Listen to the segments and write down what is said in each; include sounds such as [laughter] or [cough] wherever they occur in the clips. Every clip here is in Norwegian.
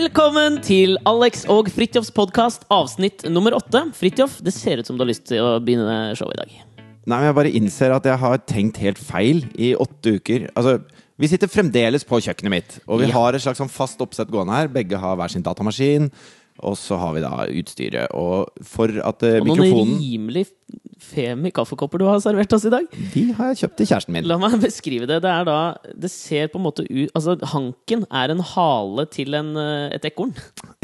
Velkommen til Alex og Fridtjofs podkast, avsnitt nummer åtte. Fridtjof, det ser ut som du har lyst til å begynne showet i dag. Nei, men jeg bare innser at jeg har tenkt helt feil i åtte uker. Altså, vi sitter fremdeles på kjøkkenet mitt, og vi Ja. har et slags sånn fast oppsett gående her. Begge har hver sin datamaskin, og så har vi da utstyret. Og for at eh, Og noen rimelig femi kaffekopper du har servert oss i dag. De har jeg kjøpt til kjæresten min. La meg beskrive det. Det er da Det ser på en måte ut Altså, hanken er en hale til en, eh, et ekorn.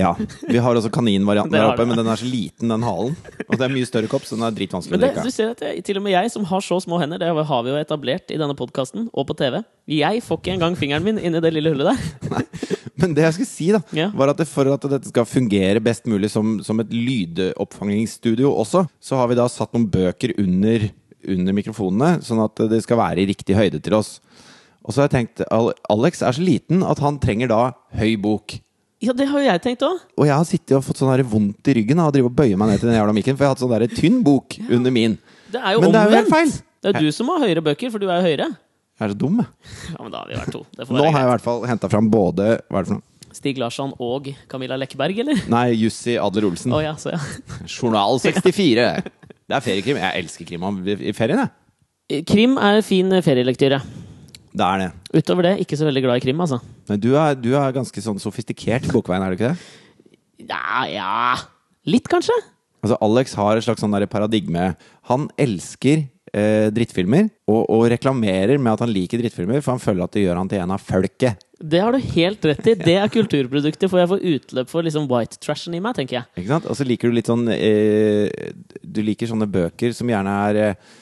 Ja, Vi har også kaninvarianten [laughs] der oppe, men den er så liten, den halen. Og det er mye større kopp, så den er dritvanskelig Men å det, drikke du ser at jeg, til og med jeg, som har så små hender, det har vi jo etablert i denne podkasten og på TV Jeg får ikke engang fingeren min inn i det lille hullet der. [laughs] Men det jeg skulle si, da, Ja. var at for at dette skal fungere best mulig som, som et lydoppfangingsstudio også, så har vi da satt noen bøker under, under mikrofonene, sånn at det skal være i riktig høyde til oss. Og så har jeg tenkt Alex er så liten at han trenger da høy bok. Ja, det har jo jeg tenkt òg. Og jeg har sittet og fått sånn her vondt i ryggen av å bøye meg ned til den jævla mikken, for jeg har hatt sånn der tynn bok under min. Det er jo Men det er jo helt omvendt. feil. Det er du som har høyere bøker, for du er jo høyere. Jeg er så dum, jeg. Ja, men da har vi vært to. Det får Nå være har jeg i greit. hvert fall henta fram både Hva er det for noe? Stig Larsson og Camilla Lekberg, eller? Nei, Jussi Adler Olsen. Å ja, så ja. [laughs] Journal 64. Det er feriekrim. Jeg elsker krim om- i ferien, jeg. Krim er fin ferielektyre. Det er det. Utover det, ikke så veldig glad i krim, altså. Men du er, du er ganske sånn sofistikert i bokveien, er du ikke det? Ja, ja Litt, kanskje? Altså, Alex har et slags sånn der paradigme. Han elsker eh, drittfilmer, og, og reklamerer med at han liker drittfilmer, for han føler at det gjør han til en av folket. Det har du helt rett i. Det er kulturproduktet, for jeg får utløp for liksom white trashen i meg, tenker jeg. Ikke sant? Og så liker du litt sånn eh, Du liker sånne bøker som gjerne er eh,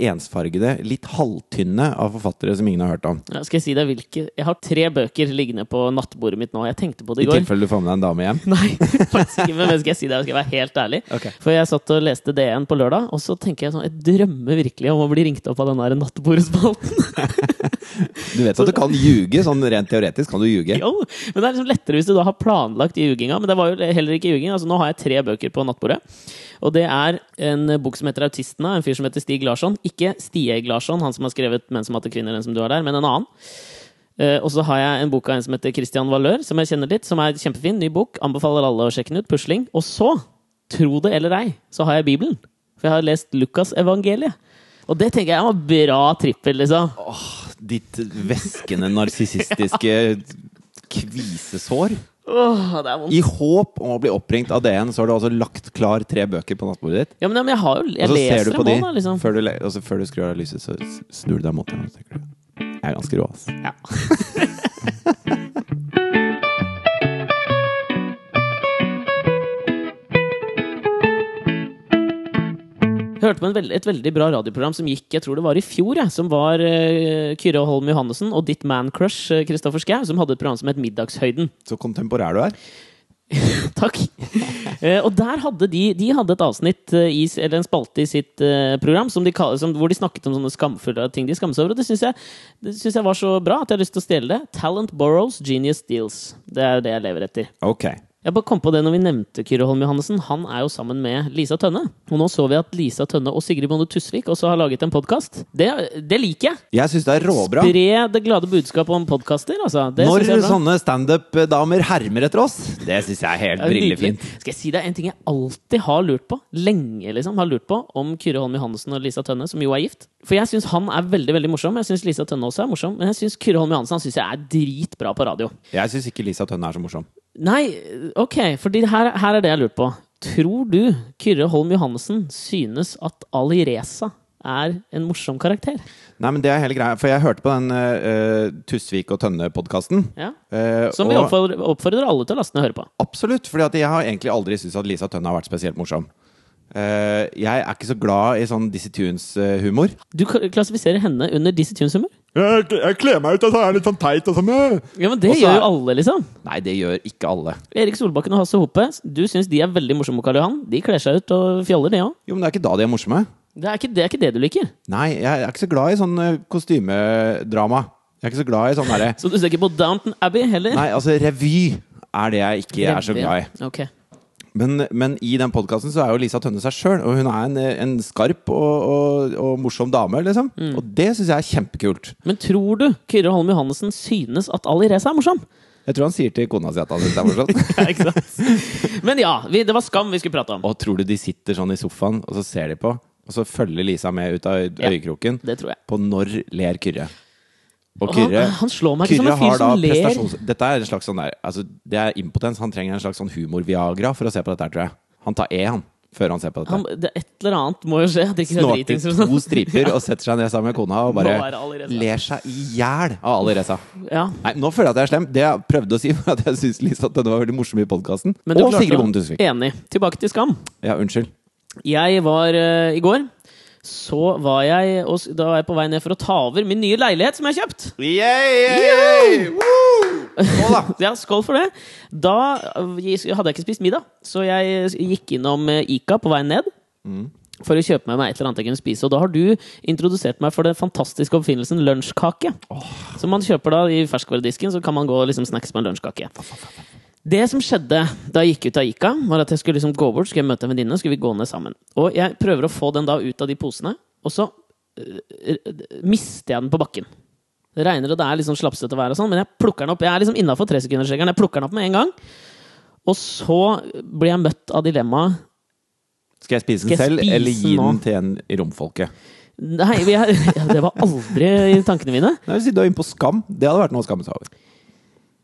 ensfargede, litt halvtynne av forfattere som ingen har hørt om. Ja, skal jeg si deg hvilke Jeg har tre bøker liggende på nattbordet mitt nå. Jeg tenkte på det I går. i tilfelle du får med deg en dame hjem. [laughs] Nei, faktisk ikke. Men skal jeg si deg, skal jeg være helt ærlig. Okay. For jeg satt og leste DN på lørdag, og så tenker jeg sånn Jeg drømmer virkelig om å bli ringt opp av den der nattbordspalten. [laughs] Du vet at du kan ljuge, sånn rent teoretisk kan du ljuge. Jo, men det er liksom lettere hvis du da har planlagt ljuginga. Men det var jo heller ikke ljuging. Altså, nå har jeg tre bøker på nattbordet. Og det er en bok som heter Autistene, en fyr som heter Stig Larsson. Ikke Stieg Larsson, han som har skrevet 'Menn som hater kvinner', den som du har der, men en annen. Eh, og så har jeg en bok av en som heter Christian Valør, som jeg kjenner litt, som er kjempefin. Ny bok. Anbefaler alle å sjekke den ut. Pusling. Og så, tro det eller ei, så har jeg Bibelen. For jeg har lest Lukasevangeliet. Og det tenker jeg var bra trippel, liksom. Åh, Ditt væskende narsissistiske [laughs] kvisesår. Åh, det er vondt. I håp om å bli oppringt av DN, så har du altså lagt klar tre bøker på nattbordet ditt. Ja, men, ja, men jeg har jo Jeg Og så ser du på dem de, liksom. før, du, altså, før du skrur av lyset, så snur du deg mot dem Jeg er ganske rå, altså. Ja. [laughs] [laughs] Jeg hørte på veld, et veldig bra radioprogram som gikk jeg tror det var i fjor. Jeg, som var uh, Kyrre Holm Johannessen og ditt man-crush uh, Kristoffer Schou, som hadde et program som het Middagshøyden. Så kontemporær du er. [laughs] Takk. Uh, og der hadde de, de hadde et avsnitt, uh, i, eller en spalte i sitt uh, program, som de, som, hvor de snakket om sånne skamfulle ting de skammer seg over. Og det syns jeg, jeg var så bra at jeg har lyst til å stjele det. Talent borrows, genius deals. Det er det jeg lever etter. Ok. Jeg bare kom på det når vi nevnte Kyrre Holm Johannessen. Han er jo sammen med Lisa Tønne. Og nå så vi at Lisa Tønne og Sigrid Bonde Tusvik også har laget en podkast. Det, det liker jeg! Jeg syns det er råbra. Spre det glade budskapet om podkaster, altså. Når synes sånne standup-damer hermer etter oss, det syns jeg er helt er brillefint. Skal jeg si deg en ting jeg alltid har lurt på, lenge liksom, har lurt på, om Kyrre Holm Johannessen og Lisa Tønne, som jo er gift. For jeg syns han er veldig veldig morsom. Jeg syns Lisa Tønne også er morsom. Men jeg syns Kyrre Holm synes jeg er dritbra på radio. Jeg syns ikke Lisa Tønne er så morsom. Nei, ok, fordi her, her er det jeg lurer på. Tror du Kyrre Holm Johannessen synes at Ali Reza er en morsom karakter? Nei, men det er hele greia. For jeg hørte på den uh, Tusvik og Tønne-podkasten. Ja. Uh, Som vi oppfordrer, oppfordrer alle til å laste ned og høre på. Absolutt. for jeg har egentlig aldri syntes at Lisa Tønne har vært spesielt morsom. Uh, jeg er ikke så glad i sånn Dizzie Tunes-humor. Du klassifiserer henne under Dizzie Tunes-humor? Jeg, jeg kler meg ut, og så er jeg litt sånn teit. Og sånn. Ja, men det Også gjør jo alle, liksom. Nei, det gjør ikke alle. Erik Solbakken og Hasse Hope, du syns de er veldig morsomme, Karl Johan. De kler seg ut og fjoller, de òg. Jo, men det er ikke da de er morsomme. Det, er ikke- det er ikke det du liker. Nei, jeg er ikke så glad i sånn eh, kostymedrama. Jeg er ikke så glad i sånn derre [laughs] Så du ser ikke på Downton Abbey heller? Nei, altså, revy er det jeg ikke er så glad i. Ok. Men, men i den podkasten så er jo Lisa Tønne seg sjøl, og hun er en, en skarp og, og, og morsom dame, liksom. Og det syns jeg er kjempekult. Men tror du Kyrre Holm Johannessen synes at Ali Reza er morsom? Jeg tror han sier til kona si at han syns det er morsomt. [laughs] Ja. Men ja, vi, det var Skam vi skulle prate om. Og tror du de sitter sånn i sofaen, og så ser de på, og så følger Lisa med ut av Ja. øyekroken Det tror jeg. på når ler Kyrre? Og Kyrre, han, han slår meg ikke som en fyr som ler. Dette er en slags sånn der altså, Det er impotens. Han trenger en slags sånn humor-viagra for å se på dette, tror jeg. Han tar E, han, før han ser på dette. Han, det, et eller annet må jo skje. Snorter dritings to striper og setter seg ned sammen med kona og bare ler seg i hjel av Ali Reza. Ja. Nei, nå føler jeg at jeg er slem. Det jeg prøvde å si, var at jeg syns Lisa at denne var veldig morsom i podkasten. Og Sigrid Bonde Tusvik. Enig. Tilbake til Skam. Ja, unnskyld. Jeg var uh, i går Så var jeg og, Da var jeg på vei ned for å ta over min nye leilighet som jeg har kjøpt. Yeah, Woo! Nå, da. [laughs] Ja, skål for det. Da eh, hadde jeg ikke spist middag, så jeg gikk innom eh, Ica på veien ned. For å kjøpe med meg et eller annet jeg kunne spise. Og da har du introdusert meg for den fantastiske oppfinnelsen lunsjkake. Så man kjøper da i ferskvaredisken, så kan man gå og liksom snackse med en lunsjkake. Det som skjedde da jeg gikk ut av Ica, var at jeg skulle liksom gå bort, skulle jeg møte en venninne, skulle vi gå ned sammen. Og jeg prøver å få den da ut av de posene, og så øh, mister jeg den på bakken. Det regner, og det er liksom slapsete vær og sånn, men jeg plukker den opp. Jeg er liksom innafor tresekundersregelen. Jeg plukker den opp med en gang. Og så blir jeg møtt av dilemmaet Skal jeg spise den selv, eller gi den til en i romfolket? Nei, vi ja, det var aldri i tankene mine. Nei, Si du er inne på Skam. Det hadde vært noe å skamme seg over.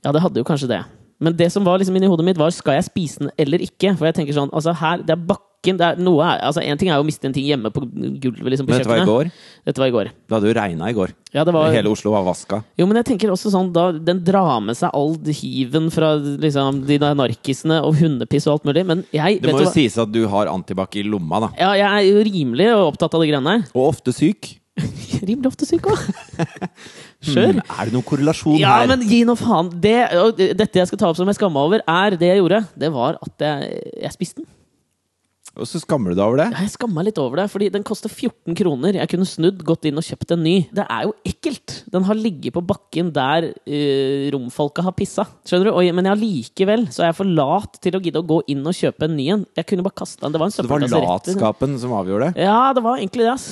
Ja, det hadde jo kanskje det. Men det som var liksom inni hodet mitt, var skal jeg spise den eller ikke? For jeg tenker sånn, altså her, det er bakken det er noe, altså En ting er jo å miste en ting hjemme på gulvet liksom på Men dette var i går. Dette var i går. Det hadde jo regna i går. Ja, det var, Hele Oslo var vaska. jo, men jeg tenker også sånn, da, Den drar med seg all hiven fra liksom, de narkisene og hundepiss og alt mulig. Men jeg Det vet må jo hva? sies at du har antibac i lomma, da. Ja, jeg er jo rimelig opptatt av de greiene der. Og ofte syk. [laughs] Rimelig ofte syk òg. [laughs] Skjør. Mm, Er det noen korrelasjon Ja, her? men gi nå faen. Det, dette jeg skal ta opp som jeg skammer meg over, er det jeg gjorde. Det var at jeg, jeg spiste den. Og så skammer du deg over det? Ja, Jeg skammer litt over det, fordi den koster 14 kroner. Jeg kunne snudd, gått inn og kjøpt en ny. Det er jo ekkelt! Den har ligget på bakken der uh, romfolket har pissa. Skjønner du? Og, men allikevel så er jeg for lat til å gidde å gå inn og kjøpe en ny en. Jeg kunne bare kasta den. Det var en det var søppelkasse rett ved- latskapen som avgjorde det? Ja, det var egentlig det, ass.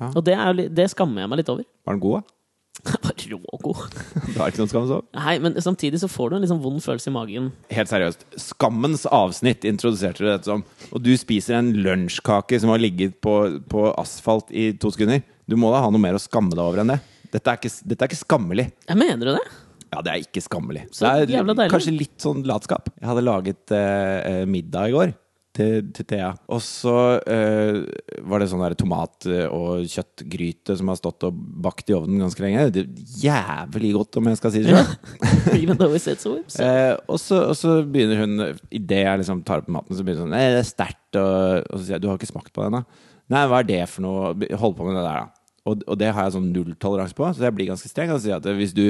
Ja. Og det, er det skammer jeg meg litt over. [laughs] Var den god, da? Var rågod. [laughs] Det har ikke noen skam så? Nei, men samtidig så får du en liksom vond følelse i magen. Helt seriøst. Skammens avsnitt introduserte du dette som. Og du spiser en lunsjkake som har ligget på, på asfalt i to sekunder. Du må da ha noe mer å skamme deg over enn det. Dette er ikke, dette er ikke skammelig. Jeg mener du det? Ja, det er ikke skammelig. Så det er kanskje litt sånn latskap. Jeg hadde laget eh, middag i går til, til Thea. Og så eh, var det sånn der tomat- og kjøttgryte som har stått og bakt i ovnen ganske lenge. Det er jævlig godt, om jeg skal si det sjøl. [laughs] Even though it's so. [laughs] Eh, og, så, og så begynner hun Idet jeg liksom tar opp maten, så begynner hun sånn det er sterkt. Og, og så sier jeg du har ikke smakt på det ennå. Nei, hva er det for noe? Hold på med det der, da. Og, og det har jeg sånn nulltoleranse på, så jeg blir ganske streng. Og sier at hvis du,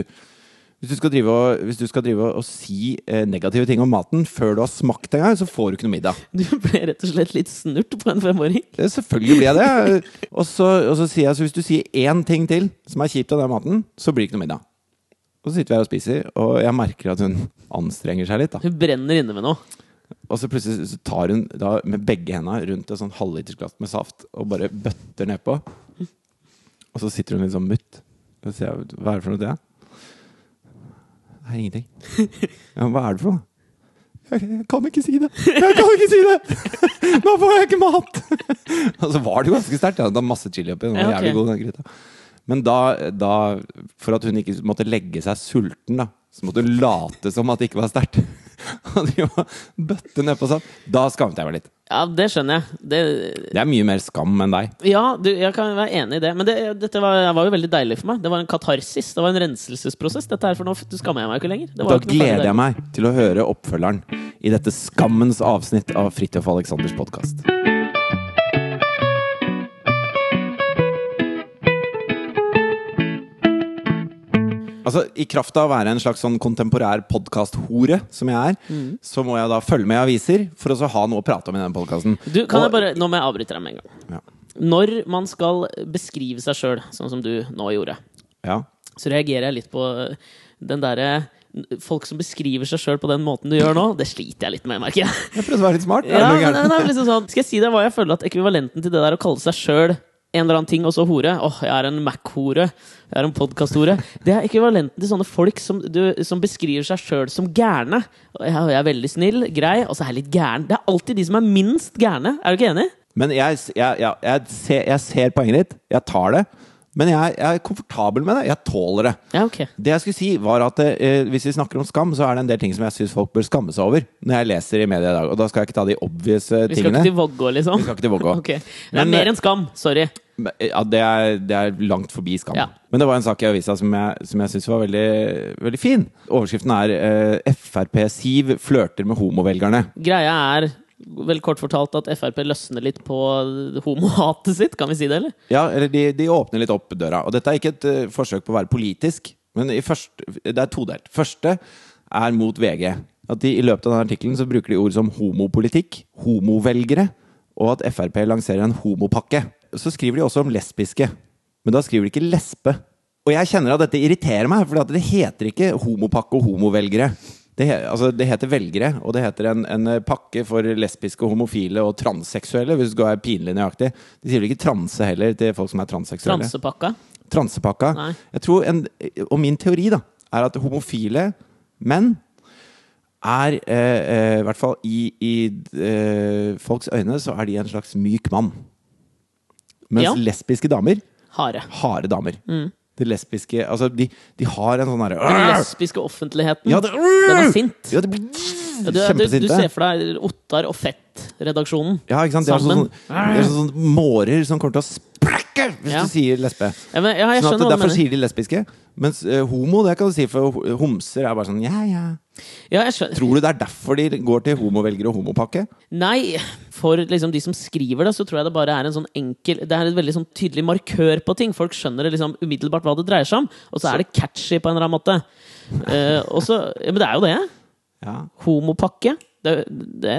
hvis du skal drive og, hvis du skal drive og, og si eh, negative ting om maten før du har smakt engang, så får du ikke noe middag. Du ble rett og slett litt snurt på en femåring. Det, selvfølgelig blir jeg det. Og så, og så sier jeg så hvis du sier én ting til som er kjipt av den maten, så blir det ikke noe middag. Og så sitter vi her og spiser, og jeg merker at hun anstrenger seg litt. da Hun brenner inne med noe. Og så plutselig så tar hun da med begge hendene rundt et sånn halvlitersglass med saft og bare bøtter nedpå. Og så sitter hun litt sånn mutt. Og så sier jeg, hva er det for noe, det? Det er ingenting. [laughs] Ja, men hva er det for noe? Jeg, jeg kan ikke si det! Jeg kan ikke si det! [laughs] Nå får jeg ikke mat! Og [laughs] så var det jo ganske sterkt. Ja. Det var masse chili oppi. Den var Ja, ok. jævlig god, den gryta. Men da, da, for at hun ikke måtte legge seg sulten, da, så måtte hun late som at det ikke var sterkt. Og de var bøtte nedpå sånn. Da skammet jeg meg litt. Ja, det skjønner jeg. Det, Det er mye mer skam enn deg. ja, du, jeg kan være enig i det. Men det, dette var, var jo veldig deilig for meg. Det var en katarsis. Det var en renselsesprosess. Dette her for nå skammer jeg meg ikke lenger. Det var Da ikke gleder jeg meg til å høre oppfølgeren i dette skammens avsnitt av Fridtjof Aleksanders podkast. Altså, I kraft av å være en slags sånn kontemporær podkast-hore, som jeg er, Mm. så må jeg da følge med i aviser for å så ha noe å prate om i den podkasten. Nå må jeg avbryte deg med en gang. Ja. Når man skal beskrive seg sjøl, sånn som du nå gjorde, ja. så reagerer jeg litt på den derre Folk som beskriver seg sjøl på den måten du gjør nå, det sliter jeg litt med, merker jeg. Jeg prøver å være litt smart. Ja, nei, nei, det liksom sånn, skal jeg si deg hva jeg føler at ekvivalenten til det der å kalle seg sjøl en eller annen ting, og så hore. Åh, jeg er en Mac-hore. Jeg er en podkast-hore. Det er ekvivalenten til sånne folk som, du, som beskriver seg sjøl som gærne. Jeg, er veldig snill, grei, og så er jeg litt gæren. Det er alltid de som er minst gærne. Er du ikke enig? Men jeg, jeg, jeg, ser, jeg ser poenget ditt. Jeg tar det. Men jeg, jeg er komfortabel med det. Jeg tåler det. Ja, okay. Det jeg skulle si, var at eh, hvis vi snakker om skam, så er det en del ting som jeg syns folk bør skamme seg over. Når jeg leser i media i dag. Og da skal jeg ikke ta de obvious tingene. Vi skal tingene. ikke til Vågå, liksom? Vi skal ikke til Vågå. Ok. Det er Men, mer enn skam. Sorry. Ja, det er, det er langt forbi skam. Ja. Men det var en sak i avisa som jeg, som jeg syns var veldig, veldig fin. Overskriften er eh, Frp-Siv flørter med homovelgerne. Greia er vel kort fortalt at Frp løsner litt på homohatet sitt. Kan vi si det, eller? Ja, eller de, de åpner litt opp døra. Og dette er ikke et uh, forsøk på å være politisk, men første, det er todelt. Første er mot VG. At de I løpet av denne artikkelen så bruker de ord som homopolitikk, homovelgere, og at Frp lanserer en homopakke. Så skriver de også om lesbiske, men da skriver de ikke lesbe. Og jeg kjenner at dette irriterer meg, for det heter ikke homopakke og homovelgere. Det, altså, det heter velgere, og det heter en, en pakke for lesbiske, homofile og transseksuelle, hvis du være pinlig nøyaktig. De sier vel ikke transe heller til folk som er transseksuelle. Transepakka. Transepakka. Nei. Jeg tror en, Og min teori da er at homofile menn er, eh, eh, i hvert fall i, i eh, folks øyne, så er de en slags myk mann. Mens Ja. lesbiske damer, Harde. harde damer. De lesbiske Altså, de, de har en sånn derre Den lesbiske offentligheten. Ja, det, Den er sint. Ja, det blir Ja, Du, du, du ser for deg Ottar og Fett-redaksjonen. Ja, ikke sant? De har sånn, sånn, de sånn, sånn mårer som kommer til å sprekke hvis Ja. du sier lesbe. Ja, men, ja, jeg Sånn at hva du Derfor mener. sier de lesbiske. Mens eh, homo, det kan du si, for ho- homser er bare sånn ja, ja. Ja, jeg skjønner. Tror du det er derfor de går til homovelgere og homopakke? Nei, for liksom de som skriver det, så tror jeg det bare er en sånn enkel Det er et veldig sånn tydelig markør på ting. Folk skjønner det liksom umiddelbart hva det dreier seg om, og så er det catchy på en eller annen måte. Eh, og så, ja, men det er jo det. Ja. Homopakke. Det, det,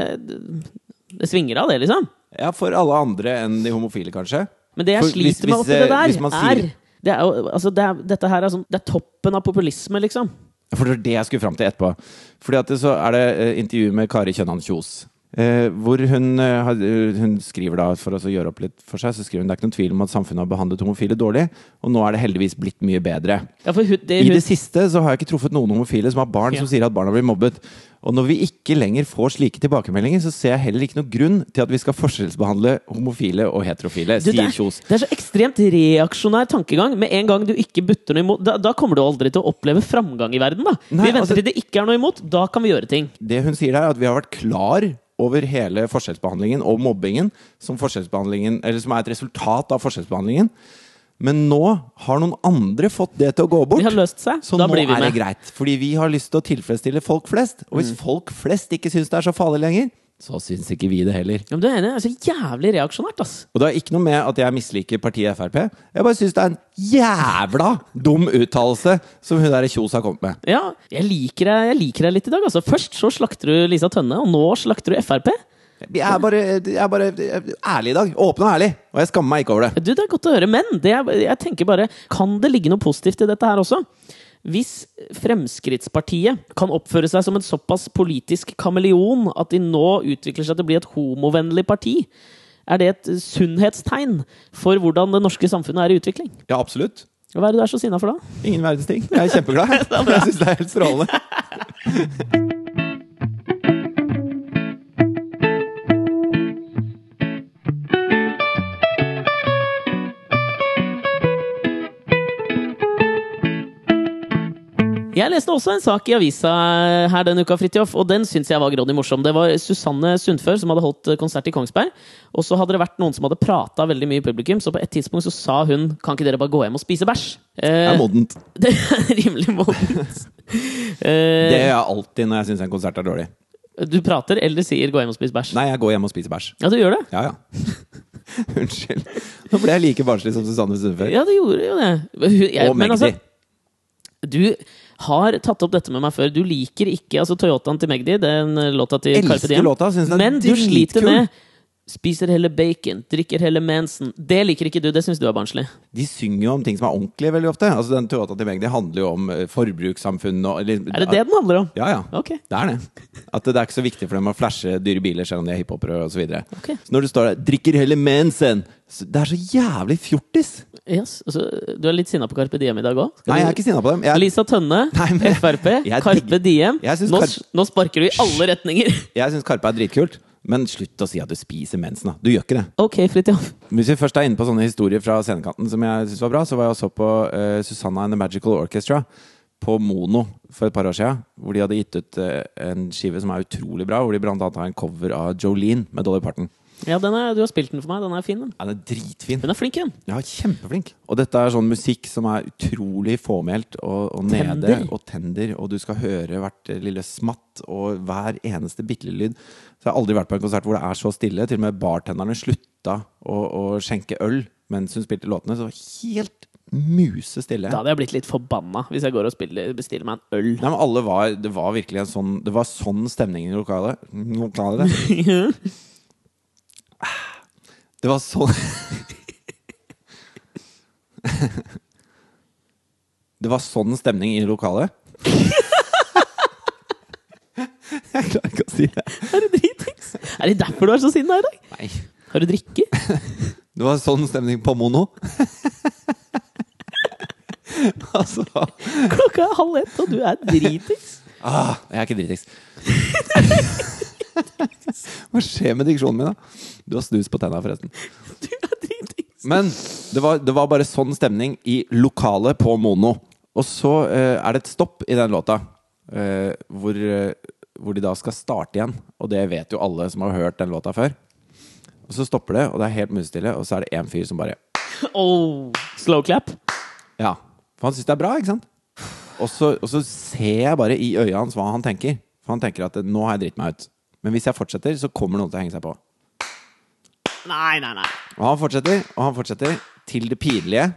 det svinger av, det, liksom. ja, for alle andre enn de homofile, kanskje. Men det jeg For hvis- sliter med hvis, oppi det eh, der, hvis man sier- er det er jo, altså det er, Dette her er sånn Det er toppen av populisme, liksom. For det er det jeg skulle fram til etterpå. Fordi at det så er det eh, intervju med Kari Kjønnan Kjos. Eh, hvor hun, eh, eh, hun skriver da, for å gjøre opp litt for seg, så skriver hun det er ikke noen tvil om at samfunnet har behandlet homofile dårlig, og nå er det heldigvis blitt mye bedre. Ja, hun, det, I hun, det siste så har jeg ikke truffet noen homofile som har barn Ja. som sier at barna blir mobbet. Og når vi ikke lenger får slike tilbakemeldinger, så ser jeg heller ikke noen grunn til at vi skal forskjellsbehandle homofile og heterofile, Du, det, sier er, Kjos. det er så ekstremt reaksjonær tankegang. Med en gang du ikke butter noe imot, da, da kommer du aldri til å oppleve framgang i verden. da Nei, Vi venter altså- til det ikke er noe imot. Da kan vi gjøre ting. Det hun sier der, er at vi har vært klar over hele forskjellsbehandlingen og mobbingen som, forskjellsbehandlingen, eller som er et resultat av forskjellsbehandlingen. Men nå har noen andre fått det til å gå bort. De har løst seg. Så da nå blir vi er det greit. Fordi vi har lyst til å tilfredsstille folk flest. Og Mm. hvis folk flest ikke syns det er så farlig lenger, så syns ikke vi det heller. Ja, men du er enig? Det er så jævlig reaksjonært, ass. Og det har ikke noe med at jeg misliker partiet Frp. Jeg bare syns det er en jævla dum uttalelse som hun der Kjos har kommet med. Ja, jeg liker deg, jeg liker deg litt i dag. Altså. Først så slakter du Lisa Tønne, og nå slakter du Frp. Jeg er bare, jeg er bare ærlig i dag. Åpen og ærlig. Og jeg skammer meg ikke over det. Du, Det er godt å høre, men det er, jeg tenker bare Kan det ligge noe positivt i dette her også? Hvis Fremskrittspartiet kan oppføre seg som en såpass politisk kameleon at de nå utvikler seg til å bli et homovennlig parti, er det et sunnhetstegn for hvordan det norske samfunnet er i utvikling? Ja, absolutt. Hva er det du er så sinna for da? Ingen verdens ting. Jeg er kjempeglad. [laughs] Jeg syns det er helt strålende. [laughs] Jeg leste også en sak i avisa her denne uka, Fridtjof, og den syns jeg var grådig morsom. Det var Susanne Sundfør som hadde holdt konsert i Kongsberg. Og så hadde det vært noen som hadde prata veldig mye i publikum, så på et tidspunkt så sa hun Kan ikke dere bare gå hjem og spise bæsj? Det Eh, er modent. [laughs] det er rimelig modent. Det Eh, gjør jeg alltid når jeg syns en konsert er dårlig. du prater eller sier 'gå hjem og spis bæsj'? Nei, jeg går hjem og spiser bæsj. Ja, du gjør det? Ja, ja. [laughs] Unnskyld. Nå ble jeg like barnslig som Susanne Sundfør. Ja, du gjorde jo det. Hun- jeg- Og men Magdi. altså, du har tatt opp dette med meg før. Du liker ikke altså Toyotaen til Magdi, den låta til Carpe Elsker Diem. låta. Men du sliter med Spiser heller bacon, drikker heller mensen. Det liker ikke du, det syns du er barnslig. De synger jo om ting som er ordentlige veldig ofte. Altså Den Toyota til meg, det handler jo om forbrukssamfunnet forbrukssamfunn og eller, Er det det den handler om? Ja, ja. Okay. Det er det. At det er ikke så viktig for dem å flashe dyre biler selv om de er hiphopere osv. Så, videre. Ok. så når du står der 'drikker heller mensen', Det er så jævlig fjortis! Yes. Altså, du er litt sinna på Carpe Diem i dag òg? Nei, jeg er ikke sinna på dem. Jeg, Lisa Tønne, [laughs] Nei, men- Frp, Carpe Diem. Nå, Carpe- nå sparker du i alle retninger. jeg syns Karpe er dritkult, men slutt å si at du spiser mensen, da. Du gjør ikke det. Ok, Fritjof. Hvis vi først er inne på sånne historier fra scenekanten som jeg syns var bra, så var jeg og så på uh, Susanna and the Magical Orchestra på Mono for et par år siden. Hvor de hadde gitt ut uh, en skive som er utrolig bra, hvor de blant annet har en cover av Jolene med Dolly Parton. Ja, den er, du har spilt den for meg. Den er fin, den. Ja, Den er dritfin. Hun er flink, hun. Ja, kjempeflink. Og dette er sånn musikk som er utrolig fåmælt og, og nede Tender. og tender, og du skal høre hvert lille smatt og hver eneste bitte lille lyd. Så jeg har aldri vært på en konsert hvor det er så stille. Til og med bartenderne slutta å, å skjenke øl mens hun spilte låtene. Så det var helt musestille. Da hadde jeg blitt litt forbanna hvis jeg går og spiller, bestiller meg en øl. Nei, men alle var, Det var virkelig en sånn Det var sånn stemning i lokalet. lokalet. Det var sånn [laughs] Det var sånn stemning i lokalet. Jeg klarer ikke å si det. Er du dritings? Er det derfor du er så sinna i dag? Nei. Har du drikke? [laughs] Det var sånn stemning på Mono. [laughs] altså Klokka er halv ett, og du er dritings. ah, Jeg er ikke dritings. [laughs] Hva skjer med diksjonen min, da? Du har snus på tenna, forresten. Du er dritings. Men det var, det var bare sånn stemning i lokalet på Mono. Og så eh, er det et stopp i den låta, eh, hvor, eh, hvor de da skal starte igjen. Og det vet jo alle som har hørt den låta før. Og så stopper det, og det er helt musestille, og så er det én fyr som bare Oh, slow clap. Ja. For han syns det er bra, ikke sant? Og så, og så ser jeg bare i øya hans hva han tenker. For han tenker at nå har jeg dritt meg ut. Men hvis jeg fortsetter, så kommer noen til å henge seg på. Nei, nei, nei. Og han fortsetter, og han fortsetter til det pinlige.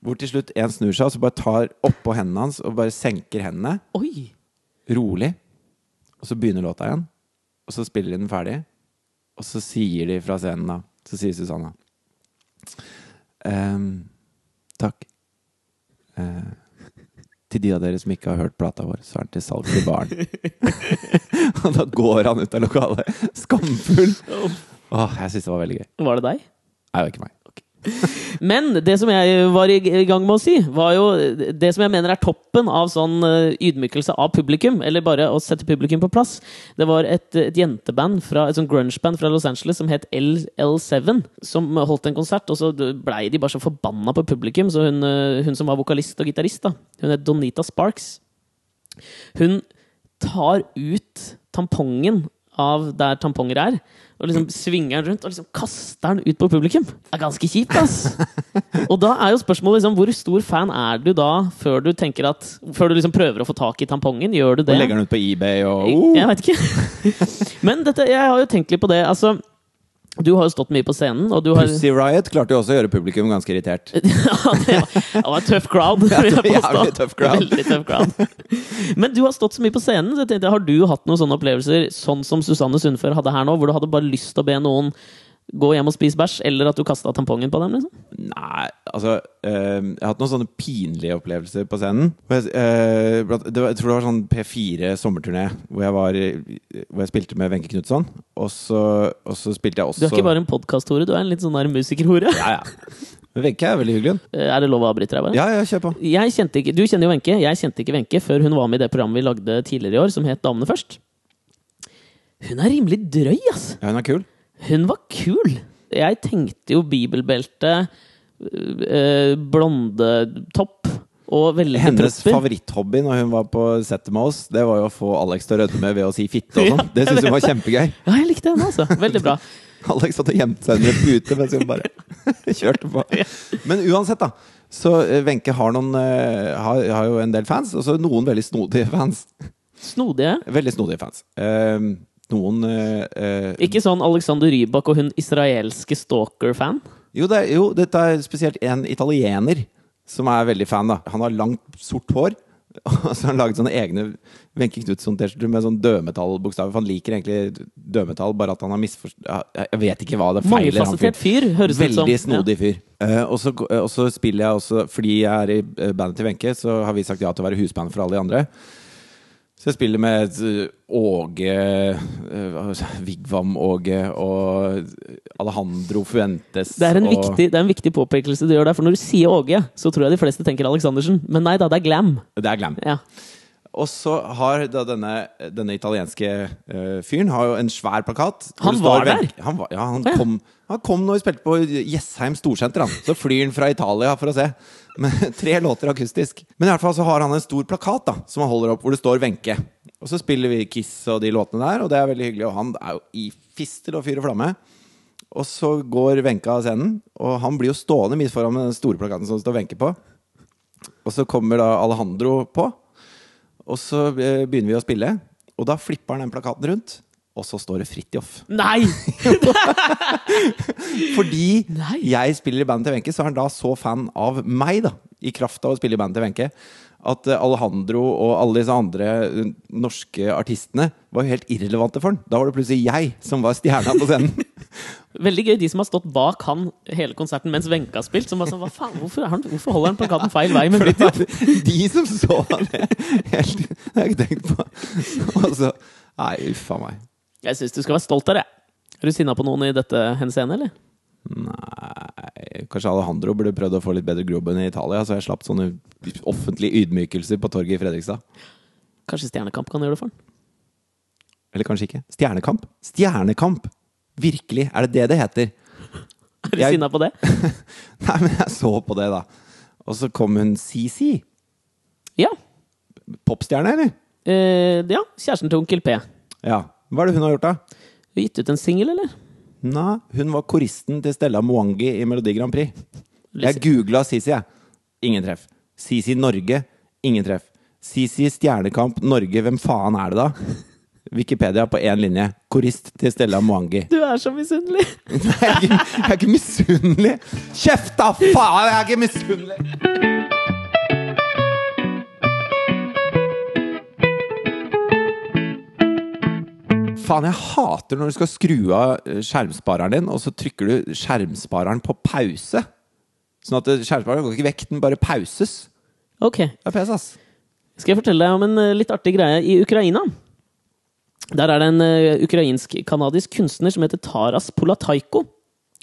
Hvor til slutt en snur seg og så bare tar oppå hendene hans og bare senker hendene. Oi. Rolig. Og så begynner låta igjen. Og så spiller de den ferdig. Og så sier de fra scenen, da. Så sier Susanna ehm, Takk. Ehm, til de av dere som ikke har hørt plata vår, så er den til salg til barn. [laughs] og da går han ut av lokalet skamfull. Åh, jeg syns det var veldig gøy. Var det deg? Nei, det var ikke meg. Men det som jeg var i gang med å si, var jo det som jeg mener er toppen av sånn eh, ydmykelse av publikum, eller bare å sette publikum på plass. Det var et, et jenteband, fra, et sånn grunge-band fra Los Angeles som het LL7, som holdt en konsert, og så blei de bare så forbanna på publikum, så hun, eh, hun som var vokalist og gitarist, da, hun het Donita Sparks, hun tar ut tampongen av der tamponger er, og liksom svinger den rundt og liksom kaster den ut på publikum. Det er ganske kjipt, ass! Og da er jo spørsmålet liksom, hvor stor fan er du da, før du tenker at Før du liksom prøver å få tak i tampongen? Gjør du det? Og legger den ut på eBay og uh, Jeg vet ikke. [laughs] Men dette, jeg har jo tenkt litt på det. Altså, du har jo stått mye på scenen, og du har Pussy Riot klarte jo også å gjøre publikum ganske irritert. [laughs] ja, det var, en tøff crowd. Vil jeg påstå. tøff crowd. Veldig tøff crowd. Men du har stått så mye på scenen, så jeg tenkte, har du hatt noen sånne opplevelser sånn som Susanne Sundfør hadde her nå, hvor du hadde bare lyst til å be noen gå hjem og spise bæsj, eller at du kasta tampongen på dem? liksom? Nei, altså øh, Jeg har hatt noen sånne pinlige opplevelser på scenen. Jeg, øh, det var, jeg tror det var sånn P4 sommerturné hvor jeg, var, hvor jeg spilte med Wenche Knutson. Og så, og så spilte jeg også Du er ikke bare en podkast-hore, du er en litt sånn der musikerhore. Ja, ja. Wenche er veldig hyggelig. Eh, Er det lov å avbryte deg, bare? Ja, ja, kjør på. Jeg kjente ikke, du kjenner jo Wenche. Jeg kjente ikke Wenche før hun var med i det programmet vi lagde tidligere i år, som het Damene først. Hun er rimelig drøy, ass! Ja, hun er kul. Hun var kul! Jeg tenkte jo bibelbelte, øh, blondetopp og veldig Hennes propper. favoritthobby når hun var på settet med oss, det var jo å få Alex til å rødme ved å si fitte og sånn. [laughs] Det syntes hun var kjempegøy. Ja, jeg likte henne, altså. Veldig bra. [laughs] Alex hadde gjemt seg under en pute mens hun bare [laughs] kjørte på. Men uansett, da. Så eh, Wenche har, noen, har, har jo en del fans, og så noen veldig snodige fans. Snodige. Veldig snodige fans. Eh, noen eh, eh, Ikke sånn Alexander Rybak og hun israelske stalker-fan. jo, det er, jo, dette er spesielt en italiener som er veldig fan. da Han har langt, sort hår [laughs] Og så har han laget sånne egne Wenche Knutson-T-skjorter med sånn dødmetallbokstaver. For han liker egentlig dødmetall, bare at han har misforstått Jeg vet ikke hva det feiler han Mangefasettert fyr, høres ut som. Veldig snodig fyr. Uh, og, så, og så spiller jeg også Fordi jeg er i eh, bandet til Wenche, så har vi sagt ja til å være husband for alle de andre. Så jeg spiller med eh, Åge eh, Vigvam-Åge og Alejandro Fuentes. Det er, en og, viktig, det er en viktig påpekelse du gjør der, for når du sier Åge, så tror jeg de fleste tenker Aleksandersen. Men nei da, det er Glam. Det er glam. Ja. Og så har denne, denne italienske uh, fyren har jo en svær plakat. Han var der? Han var, ja, han Ja. kom, han kom når vi spilte på Jessheim Storsenter. Han. Så flyr han fra Italia for å se. Med [laughs] tre låter akustisk. Men i hvert fall så har han en stor plakat da som han holder opp, hvor det står Wenche. Og så spiller vi Kiss og de låtene der, og det er veldig hyggelig. Og han er jo i fistel og fyr og flamme. Og så går Wenche av scenen, og han blir jo stående midt foran med den store plakaten som står Wenche på. Og så kommer da Alejandro på. Og så eh, begynner vi å spille, og da flipper han den plakaten rundt. Og så står det Fridtjof. Nei! [laughs] Fordi Nei. jeg spiller i bandet til Wenche, så er han da så fan av meg, da, i kraft av å spille i bandet til Wenche, at eh, Alejandro og alle disse andre eh, norske artistene var jo helt irrelevante for han. Da var det plutselig jeg som var stjerna på scenen. [laughs] Veldig gøy, de som har stått bak han hele konserten mens Wenche har spilt. Som bare sånn, hva faen, hvorfor, han, hvorfor holder han plakaten feil vei med Fridtjof? de som så det [laughs] helt Det har jeg ikke tenkt på. Og så Nei, uff a meg. Jeg syns du skal være stolt av det. Er du sinna på noen i dette henseende, eller? Nei Kanskje Alejandro burde prøvd å få litt bedre grobunn i Italia, så jeg slapp sånne offentlige ydmykelser på torget i Fredrikstad. Kanskje Stjernekamp kan gjøre det for han? Eller kanskje ikke. Stjernekamp? Stjernekamp! Virkelig! Er det det det heter? [laughs] Er du Jeg- sinna på det? [laughs] Nei, men jeg så på det, da. Og så kom hun CC. Ja. Popstjerne, eller? Eh, ja. Kjæresten til Onkel P. Ja. Hva er det hun har gjort, da? Gitt ut en singel, eller? Nei, hun var koristen til Stella Mwangi i Melodi Grand Prix. Jeg googla Sisi, jeg. Ingen treff. Sisi Norge. Ingen treff. Sisi Stjernekamp Norge. Hvem faen er det, da? Wikipedia på én linje. Korist til Stella Mwangi. Du er så misunnelig! [laughs] Jeg er ikke, jeg er ikke misunnelig! Kjeft, da! Faen, jeg er ikke misunnelig! Faen, jeg hater når du skal skru av eh, skjermspareren din, og så trykker du skjermspareren på pause. Sånn at eh, skjermspareren går ikke vekk, den bare pauses. Ok. Det er pes, ass. Skal jeg fortelle deg om en eh, litt artig greie i Ukraina? Der er det en ukrainsk-kanadisk kunstner som heter Taras Polataiko.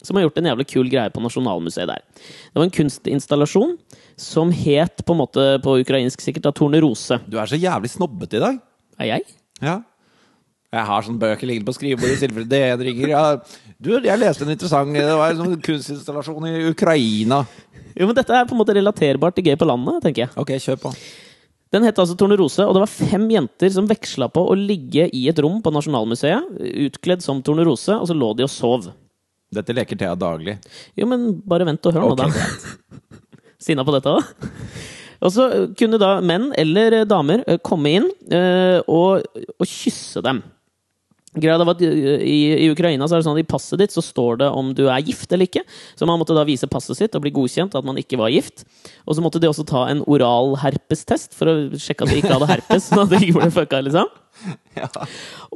Som har gjort en jævlig kul greie på Nasjonalmuseet der. Det var en kunstinstallasjon som het på en måte på ukrainsk sikkert da Tornerose. Du er så jævlig snobbete i dag. Er jeg? Ja. Jeg har sånne bøker liggende på skrivebordet i tilfelle det ringer. Ja. Du, jeg leste en interessant Det var en sånn kunstinstallasjon i Ukraina. Jo, men dette er på en måte relaterbart til Gøy på landet, tenker jeg. Ok, kjør på. Den het altså Tornerose, og det var fem jenter som veksla på å ligge i et rom på Nasjonalmuseet, utkledd som Tornerose, og så lå de og sov. Dette leker Thea daglig. Jo, men bare vent og hør nå, Ok, [laughs] da. Sinna på dette òg? Og så kunne da menn eller damer eh, komme inn eh, og, og kysse dem. Greia var at i, I Ukraina så er det sånn at i passet ditt så står det om du er gift eller ikke. Så man måtte da vise passet sitt og bli godkjent at man ikke var gift. Og så måtte de også ta en oral herpestest for å sjekke at de ikke hadde herpes. sånn at de ikke ble fucka, liksom. [laughs] Ja.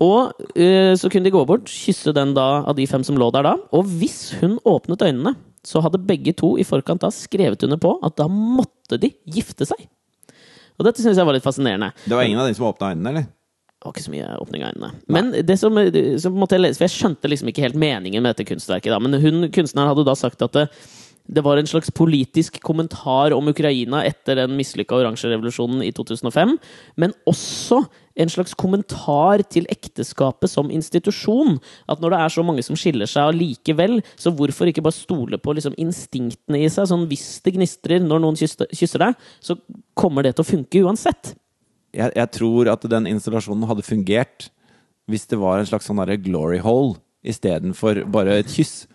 Og uh, så kunne de gå bort, kysse den da av de fem som lå der da. Og hvis hun åpnet øynene, så hadde begge to i forkant da skrevet under på at da måtte de gifte seg. Og dette syns jeg var litt fascinerende. Det var ingen av de som åpna øynene, eller? Det var ikke så mye åpning av øynene. Men det som, som måtte jeg lese, for jeg skjønte liksom ikke helt meningen med dette kunstverket. da, Men hun, kunstneren hadde da sagt at det, det var en slags politisk kommentar om Ukraina etter den mislykka oransjerevolusjonen i 2005. Men også en slags kommentar til ekteskapet som institusjon. At når det er så mange som skiller seg allikevel, så hvorfor ikke bare stole på liksom instinktene i seg? Sånn hvis det gnistrer når noen kysser, kysser deg, så kommer det til å funke uansett. Jeg, jeg tror at den installasjonen hadde fungert hvis det var en slags sånn glory hole istedenfor bare et kyss.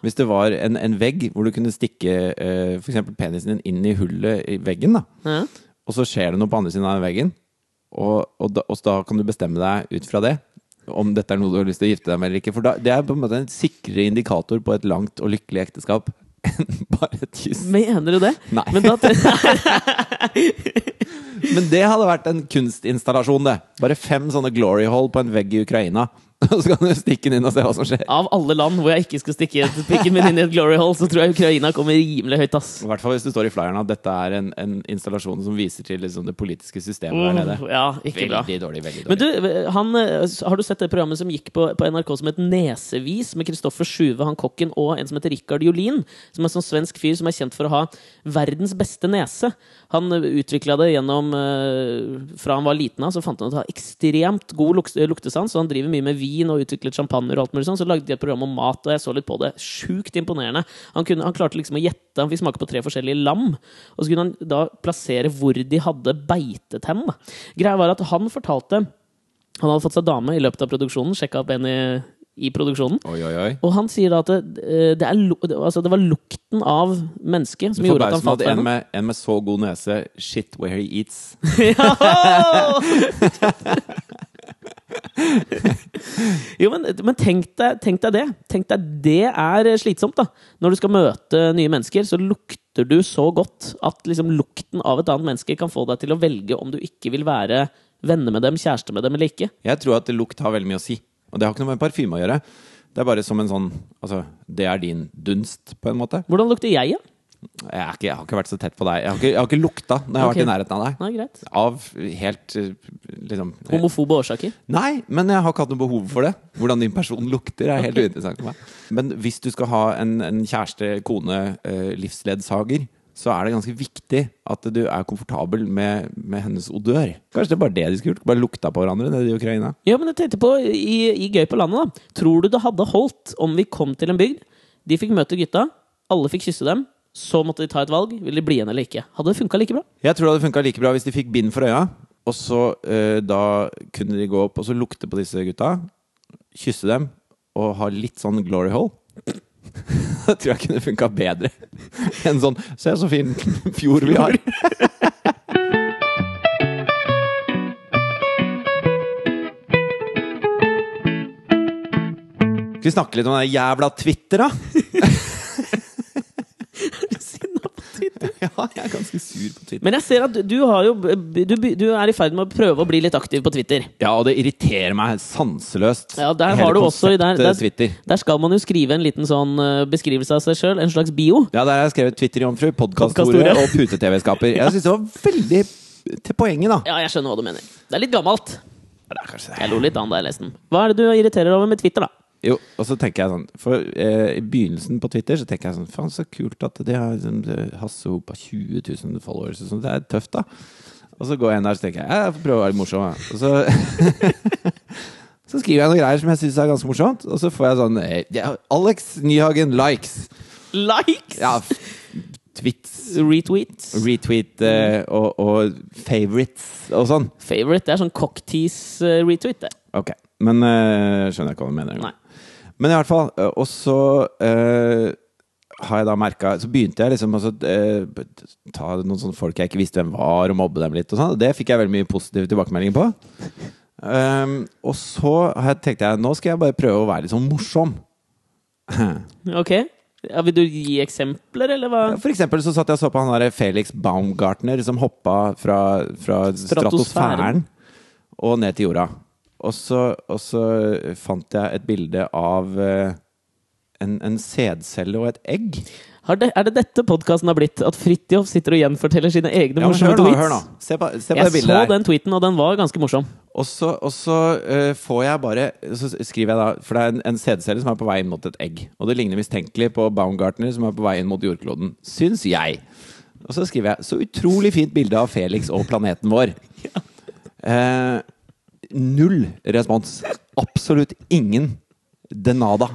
Hvis det var en, en vegg hvor du kunne stikke eh, f.eks. penisen din inn i hullet i veggen, da. Ja. og så skjer det noe på andre siden av veggen, og, og, da, og da kan du bestemme deg ut fra det om dette er noe du har lyst til å gifte deg med eller ikke. For da, det er på en måte en sikrere indikator på et langt og lykkelig ekteskap enn [laughs] bare et kyss. Mener du det? Nei. Men da, [laughs] [laughs] Men det hadde vært en kunstinstallasjon, det. Bare fem sånne glory hall på en vegg i Ukraina. Og [laughs] så kan du stikke den inn og se hva som skjer. Av alle land hvor jeg ikke skal stikke pikken min inn i et glory hole, så tror jeg Ukraina kommer rimelig høyt, ass. I hvert fall hvis det står i flyeren at dette er en, en installasjon som viser til liksom det politiske systemet der nede. Mm, ja, ikke bra. Veldig dårlig. veldig Men du, han, eh, har du sett det programmet som gikk på, på NRK som het Nesevis, med Kristoffer Sjuve, han kokken, og en som heter Rikard Jolin? Som er en sånn svensk fyr som er kjent for å ha verdens beste nese. Han utvikla det gjennom eh, Fra han var liten av, så fant han ut å ha ekstremt god luktesans, så han driver mye med vin og utviklet champagne og alt mulig sånn. Så lagde de et program om mat, og jeg så litt på det. Sjukt imponerende. Han, kunne, han klarte liksom å gjette, han fikk smake på tre forskjellige lam, og så kunne han da plassere hvor de hadde beitet hen. Greia var at han fortalte han hadde fått seg dame i løpet av produksjonen, sjekka opp en i, i produksjonen. Oi, oi, oi. Og han sier da at det, eh, det, er, altså det var lukten av mennesket som gjorde at han fant falt for en henne. en med så god nese Shit where he eats. [laughs] [laughs] [laughs] [laughs] jo, men, men tenk, deg, tenk deg det. Tenk deg det er slitsomt, da. Når du skal møte nye mennesker, så lukter du så godt at liksom lukten av et annet menneske kan få deg til å velge om du ikke vil være venner med dem, kjæreste med dem eller ikke. Jeg tror at lukt har veldig mye å si. Og det har ikke noe med parfyme å gjøre. Det er bare som en sånn Altså, det er din dunst, på en måte. Hvordan lukter jeg, da? Jeg, ikke, jeg har ikke vært så tett på deg. Jeg har ikke, jeg har ikke lukta når jeg har okay. vært i nærheten av deg. Nei, greit. Av helt eh, liksom Homofobe årsaker? Nei, men jeg har ikke hatt noe behov for det. Hvordan din person lukter, er helt uinteressant for meg. Men hvis du skal ha en, en kjæreste, kone, eh, livsledsager, så er det ganske viktig at du er komfortabel med, med hennes odør. Kanskje det er bare det de skulle gjort? Bare lukta på hverandre nede i Ukraina? Ja, men jeg tenkte på i, i Gøy på landet, da. Tror du det hadde holdt om vi kom til en bygd, de fikk møte gutta, alle fikk kysse dem, så måtte de ta et valg. Vil de bli igjen eller ikke? Hadde det funka like bra? Jeg tror det hadde funka like bra hvis de fikk bind for øya, og så uh, da kunne de gå opp og så lukte på disse gutta, kysse dem og ha litt sånn glory hole. [laughs] Da tror jeg kunne funka bedre [laughs] enn sånn Se så fin [laughs] fjord vi har. Skal vi snakke litt om den jævla Twitter, da? Twitter. [laughs] Ja, jeg er ganske sur på Twitter. Men jeg ser at du, har jo, du, du er i ferd med å prøve å bli litt aktiv på Twitter. Ja, og det irriterer meg sanseløst. Ja, der Hele har du også der, der, der skal man jo skrive en liten sånn eh, beskrivelse av seg sjøl, en slags bio. Ja, der har jeg skrevet Twitter-jomfru, podkastordet og pute-TV-skaper. Jeg syns det var veldig til poenget, da. Ja, jeg skjønner hva du mener. Det er litt gammelt. Det er kanskje Jeg lo litt da jeg leste den. Hva er det du irriterer over med Twitter, da? Jo, og så tenker jeg sånn For eh, i begynnelsen på Twitter så tenker jeg sånn Faen, så kult at de har liksom, Hasse Hopa 20 000 followers. sånn, Det er tøft, da. Og så går jeg inn der og tenker jeg, jeg får prøve å være litt morsom. jeg. Og så [laughs] Så skriver jeg noen greier som jeg syns er ganske morsomt, og så får jeg sånn eh, ja, Alex Nyhagen likes. Likes! Ja, tweets, Retweets. retweet eh, og, og favorites og sånn. Favorite. Det er sånn cocktease-retweet, det. Ok, men eh, skjønner jeg ikke hva du mener. Nei. Men i hvert fall, eh, og så eh, har jeg da merka Så begynte jeg liksom å eh, ta noen sånne folk jeg ikke visste hvem var, og mobbe dem litt. og sånn. Det fikk jeg veldig mye positive tilbakemeldinger på. Um, og så jeg- tenkte jeg nå skal jeg bare prøve å være litt sånn morsom. [laughs] Ok. Ja, vil du gi eksempler, eller hva? For eksempel så satt jeg og så på han der Felix Baumgartner som hoppa fra, fra Stratosfæren. stratosfæren og ned til jorda. Og så, og så fant jeg et bilde av eh, en, en sædcelle og et egg. Har det, er det dette podkasten har blitt? At Fridtjof sitter og gjenforteller sine egne Ja, morsomme hør nå, tweets? hør nå. Se på, se på Jeg det bildet så der. den tweeten, og den var ganske morsom. Og så, og så uh, får jeg bare Så skriver jeg da For det er en, en sædcelle som er på vei inn mot et egg. Og det ligner mistenkelig på Baumgartner som er på vei inn mot jordkloden. Syns jeg. Og så skriver jeg Så utrolig fint bilde av Felix og planeten vår. [laughs] Eh, null respons. Absolutt ingen. Denada.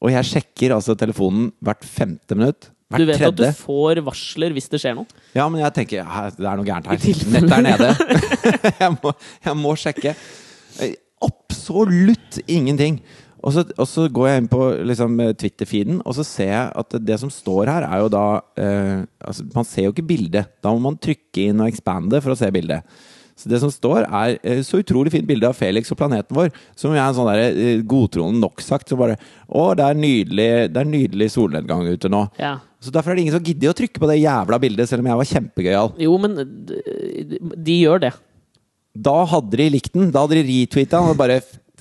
Og jeg sjekker altså telefonen hvert femte minutt. Hvert Du vet at du får varsler hvis det skjer noe? Ja, men jeg tenker ja, det er noe gærent her. Nettet er nede. [laughs] jeg, må, jeg må sjekke. Absolutt ingenting. Og så, og så går jeg inn på liksom, Twitter-feeden, og så ser jeg at det som står her, er jo da eh, altså, Man ser jo ikke bildet. Da må man trykke inn og expande for å se bildet. Så det som står, er eh, så utrolig fint bilde av Felix og planeten vår. Som er en sånn der, eh, godtroende nok-sagt. Som bare Å, det er nydelig, det er nydelig solnedgang ute nå. Ja. Så derfor er det ingen som gidder å trykke på det jævla bildet, selv om jeg var kjempegøyal. Jo, men de, de gjør det. Da hadde de likt den. Da hadde de retweeta den og bare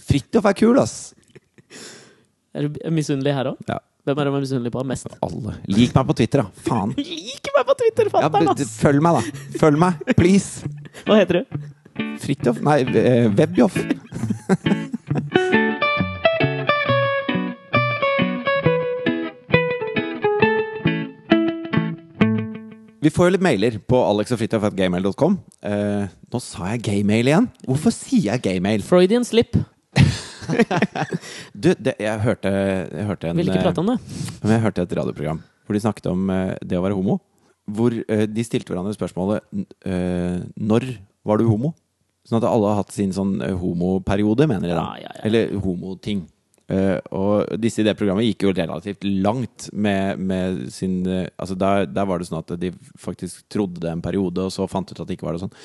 Fridtjof er kul, ass! Er du misunnelig her òg? Ja. Hvem er du misunnelig på mest? Alle. Lik meg på Twitter, da. Faen. [laughs] Lik meg på Twitter, fatter'n! Ja, følg meg, da. Følg meg, please. Hva heter du? Fridtjof Nei, eh, Webjoff. Vi får jo litt mailer på alexogfridtjof.gmail.com. Eh, nå sa jeg gaymail igjen. Hvorfor sier jeg gaymail? Freudian slip. [laughs] Du, det, jeg hørte, jeg hørte en Vil ikke prate om det. eh, Men jeg hørte et radioprogram hvor de snakket om eh, det å være homo. Hvor eh, de stilte hverandre spørsmålet Når var du homo? Sånn at alle har hatt sin sånn homoperiode, mener jeg da. Ja, ja, ja. Eller homoting. Uh, og disse i det programmet gikk jo relativt langt med, med sin uh, Altså der, der var det sånn at de faktisk trodde det en periode, og så fant ut at det ikke var det sånn.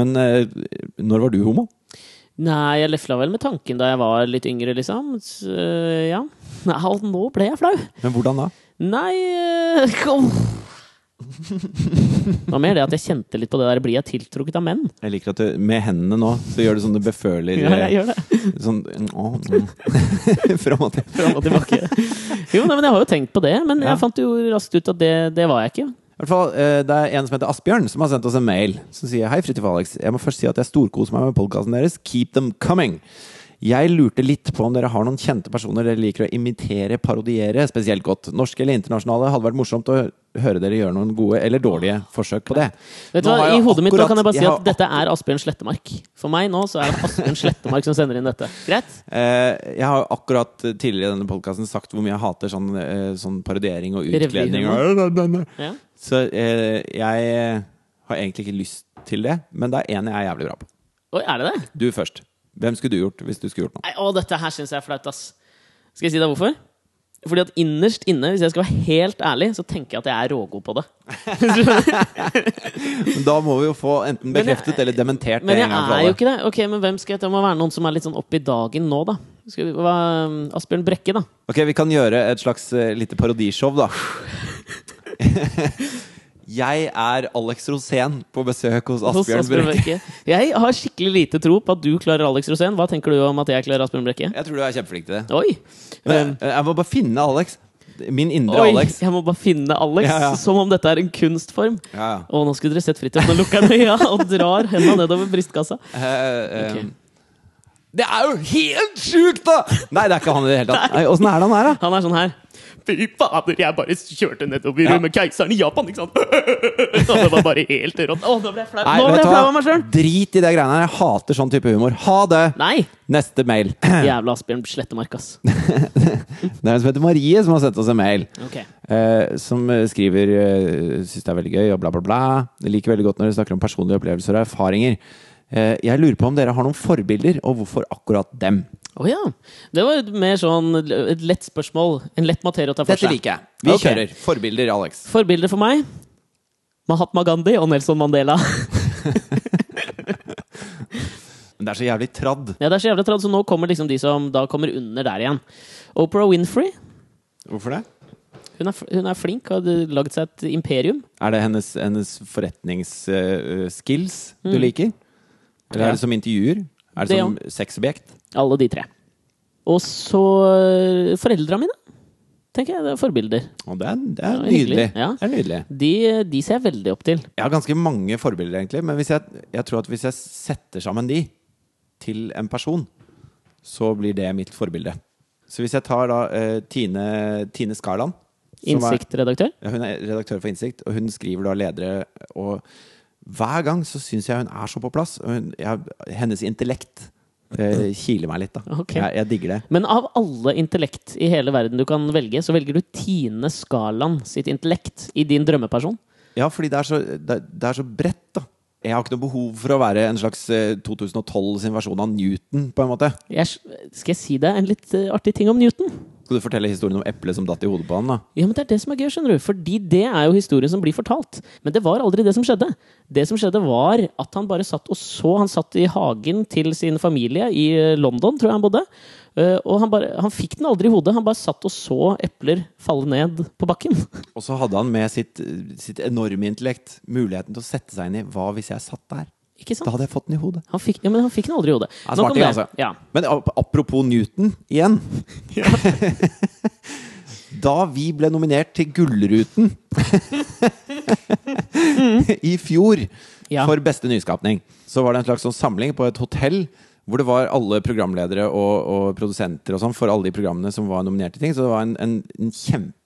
Men uh, når var du homo? Nei, jeg lefla vel med tanken da jeg var litt yngre, liksom. Så, ja. Nei, nå ble jeg flau. Men hvordan da? Nei eh, [laughs] kom. Det var mer det at jeg kjente litt på det der Blir jeg tiltrukket av menn? Jeg liker at du med hendene nå så gjør du sånne beføler Ja, jeg gjør det. Sånn å, mm. [laughs] Fram og tilbake. Jo, nei, men jeg har jo tenkt på det, men Ja. jeg fant jo raskt ut at det, det var jeg ikke. Hvert fall, eh, Det er en som heter Asbjørn, som har sendt oss en mail som sier Hei, Fridtjof Alex. Jeg må først si at jeg storkoser meg med podkasten deres. Keep them coming. Jeg lurte litt på om dere har noen kjente personer dere liker å imitere, parodiere spesielt godt. Norske eller internasjonale. Hadde vært morsomt å høre dere gjøre noen gode eller dårlige forsøk på det. Vet du hva, I hodet mitt akkurat- kan jeg bare si at dette er Asbjørn Slettemark. For meg nå så er det Asbjørn Slettemark som sender inn dette. Greit? Eh, jeg har akkurat tidligere i denne podkasten sagt hvor mye jeg hater sånn, eh, sånn parodiering og utkledning. Ja. så eh, jeg har egentlig ikke lyst til det, men det er en jeg er jævlig bra på. Oi, er det det? Du først. Hvem skulle du gjort hvis du skulle gjort noe? Nei, å, dette her syns jeg er flaut, ass. Skal jeg si deg hvorfor? Fordi at innerst inne, hvis jeg skal være helt ærlig, så tenker jeg at jeg er rågod på det. [laughs] Da må vi jo få enten bekreftet jeg- eller dementert Men det jeg en gang for er jo ikke det. Ok, men hvem skal jeg Det må være noen som er litt sånn Oppi i dagen nå, da. Skal vi, hva, Asbjørn Brekke, da. Ok, vi kan gjøre et slags uh, lite parodishow, da. [laughs] Jeg er Alex Rosén på besøk hos Hos Asbjørn Asbjørn Brekke. Jeg har skikkelig lite tro på at du klarer Alex Rosén. Hva tenker du om at jeg klarer Asbjørn Brekke? Jeg tror du er kjempeflink til det. Oi! Men, eh, jeg må bare finne Alex. Min indre Oi, Alex. jeg må bare finne Alex, Ja, ja. som om dette er en kunstform. Ja, ja. Og nå skulle dere sett Fridtjof. Nå lukker han øya og drar henda nedover brystkassa. Uh, uh, Ok. Det er jo helt sjukt, da! Nei, det er ikke han i det hele tatt. Åssen er det han her, da? Han er sånn her. Fy fader, jeg bare kjørte nedover Ja. med keiseren i Japan, ikke sant? [laughs] Og det var bare helt rått. Å, nå ble jeg flau. Nå ble jeg flau av meg sjøl! Drit i det greiene her. Jeg hater sånn type humor. Ha det! Nei! Neste mail. [clears throat] Jævla Asbjørn Slettemark, ass. Det er en som heter Marie, som har sendt oss en mail. Okay. Eh, som eh, skriver uh, Syns det er veldig gøy, og bla, bla, bla. Jeg liker veldig godt når dere snakker om personlige opplevelser og erfaringer. Eh, jeg lurer på om dere har noen forbilder, og hvorfor akkurat dem? Å ja. Det var et mer sånn et lett spørsmål. En lett materie å ta for Dette seg. liker jeg. Vi okay. kjører. Forbilder, Alex. Forbilder for meg Mahatma Gandhi og Nelson Mandela. [laughs] Men det er så jævlig tradd. Ja, det er så jævlig tradd, så nå kommer liksom de som da kommer under der igjen. Oprah Winfrey. Hvorfor det? Hun er, hun er flink og har lagd seg et imperium. Er det hennes, hennes forretningsskills du Mm. liker? Eller er det som intervjuer? Er det, Det som sexobjekt? Alle de tre. Og så foreldra mine. Tenker jeg, det er forbilder. Og det er, det er Ja, nydelig. Ja. Det er nydelig. De, de ser jeg veldig opp til. Jeg har ganske mange forbilder, egentlig. Men jeg, jeg tror at hvis jeg setter sammen de til en person, så blir det mitt forbilde. Så hvis jeg tar da uh, Tine, Tine Skarland Innsiktredaktør. Ja, hun er redaktør for Innsikt, og hun skriver da ledere. Og hver gang så syns jeg hun er så på plass. Hun, jeg, hennes intellekt eh, [laughs] kiler meg litt, da. Okay. Jeg, jeg digger det. Men av alle intellekt i hele verden du kan velge, så velger du Tine Skaland sitt intellekt i din drømmeperson. Ja, fordi det er så, det, det er så bredt, da. Jeg har ikke noe behov for å være en slags eh, 2012 sin versjon av Newton, på en måte. Jeg, skal jeg si deg en litt eh, artig ting om Newton? Skal du fortelle historien om eplet som datt i hodet på han, da? Ja, men Det er det som er gøy, skjønner du. Fordi det er jo historien som blir fortalt. Men det var aldri det som skjedde. Det som skjedde, var at han bare satt og så. Han satt i hagen til sin familie i eh, London, tror jeg han bodde. Eh, Og han, bare, han fikk den aldri i hodet. Han bare satt og så epler falle ned på bakken. Og så hadde han med sitt, sitt enorme intellekt muligheten til å sette seg inn i hva hvis jeg satt der? Ikke Da hadde jeg fått den i hodet. Han fikk, ja, men han fikk den aldri i hodet. Nok om det. altså. Ja. Men ap- apropos Newton igjen. [laughs] da vi ble nominert til Gullruten [laughs] i fjor Ja. for beste nyskapning, så var det en slags sånn samling på et hotell hvor det var alle programledere og, og produsenter og sånn for alle de programmene som var nominert til ting. Så det var en, en, en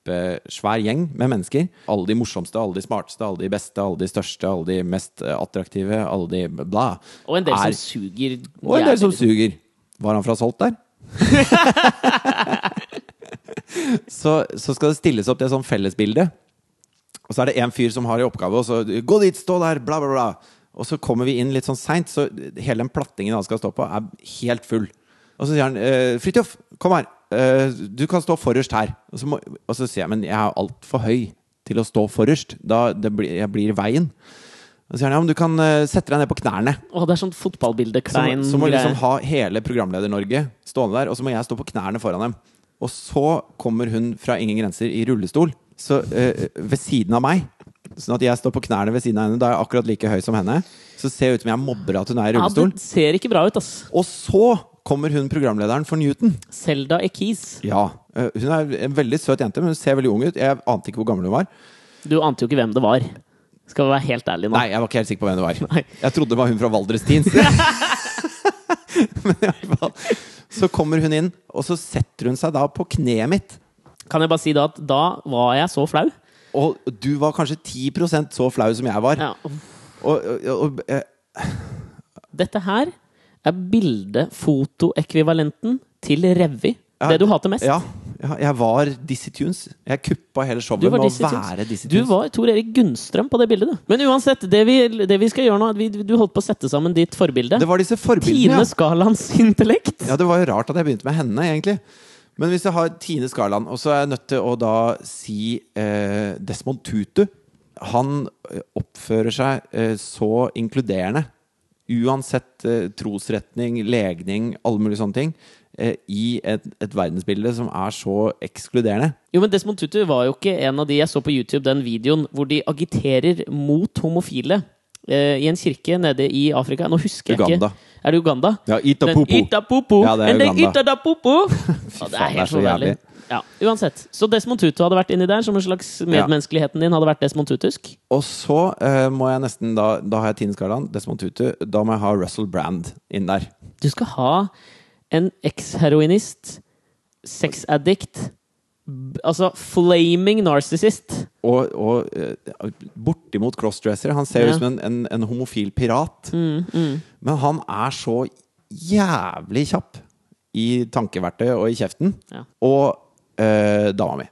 kjempesvær gjeng med mennesker. Alle de morsomste, alle de smarteste, alle de beste, alle de største, alle de mest attraktive, alle de bla. Og en del Er- som suger og en del som suger. Var han fra Salt der? [laughs] så, så skal det stilles opp det sånn fellesbilde. Og så er det en fyr som har i oppgave å Gå dit, stå der, bla, bla, bla. Og så kommer vi inn litt sånn seint, så hele den plattingen han skal stå på, er helt full. Og så sier han eh, Fridtjof, kom her. Eh, du kan stå forrest her. Og så, må, og så sier jeg men jeg er altfor høy til å stå forrest. Da det blir, jeg blir i veien. Og så sier han ja, men du kan eh, sette deg ned på knærne. Å, det er sånn fotballbilde, Så, klein så må liksom ha hele Programleder-Norge stående der, og så må jeg stå på knærne foran dem. Og så kommer hun fra Ingen grenser i rullestol, så eh, ved siden av meg. Sånn at jeg står på knærne ved siden av henne. Da er jeg akkurat like høy som henne. Så ser det ut som jeg mobber at hun er i Ja, det ser ikke bra ut, ass. Og så kommer hun programlederen for Newton. Selda Ekiz. Ja, eh, Hun er en veldig søt jente, men hun ser veldig ung ut. Jeg ante ikke hvor gammel hun var. Du ante jo ikke hvem det var. Skal vi være helt ærlige nå. Nei, jeg var ikke helt sikker på hvem det var. Nei. Jeg trodde det var hun fra Valdres Teens. [laughs] Men i hvert fall Så kommer hun inn, og så setter hun seg da på kneet mitt. Kan jeg bare si da at da var jeg så flau. Og du var kanskje 10% så flau som jeg var. Ja. Og, og, og, eh, Dette her er bildefotoekvivalenten til Revy. Det du hater mest. ja, ja, jeg var Dizzie Tunes. Jeg kuppa hele showet Du var med Dizzie å Tunes. være Dizzie Du var Tor Erik Gunnstrøm på det bildet, du. Men uansett, det vi, det vi skal gjøre nå vi, Du holdt på å sette sammen ditt forbilde. Det var disse forbildene. Tine Ja. Intellekt. ja, det var jo rart at jeg begynte med henne, egentlig. Men hvis jeg har Tine Skarland, og så er jeg nødt til å da si eh, Desmond Tutu Han eh, oppfører seg eh, så inkluderende. Uansett eh, trosretning, legning, alle mulige sånne ting. Eh, I et, et verdensbilde som er så ekskluderende. Jo, men Desmond Tutu var jo ikke en av de jeg så på YouTube, den videoen hvor de agiterer mot homofile i en kirke nede i Afrika. Nå husker jeg Uganda. ikke. Er det Uganda? Ja, Itapopo. Itapopo. Ja, det er Uganda. Itadapopo. Det [laughs] faen, er det er helt så forferdelig. jævlig. Ja, uansett. Så Desmond Tutu hadde vært inni der, som en slags medmenneskeligheten din hadde vært Desmond Tutusk. Og så uh, må jeg nesten da, da har jeg Tine Skarland, Desmond Tutu. Da må jeg ha Russell Brand inn der. Du skal ha en eksheroinist, sexaddict, altså flaming narcissist. Og, og eh, bortimot crossdresser. Han ser Ja. ut som en, en, en homofil pirat. Men han er så jævlig kjapp i tankeverktøy og i kjeften. Ja. Og eh, dama mi.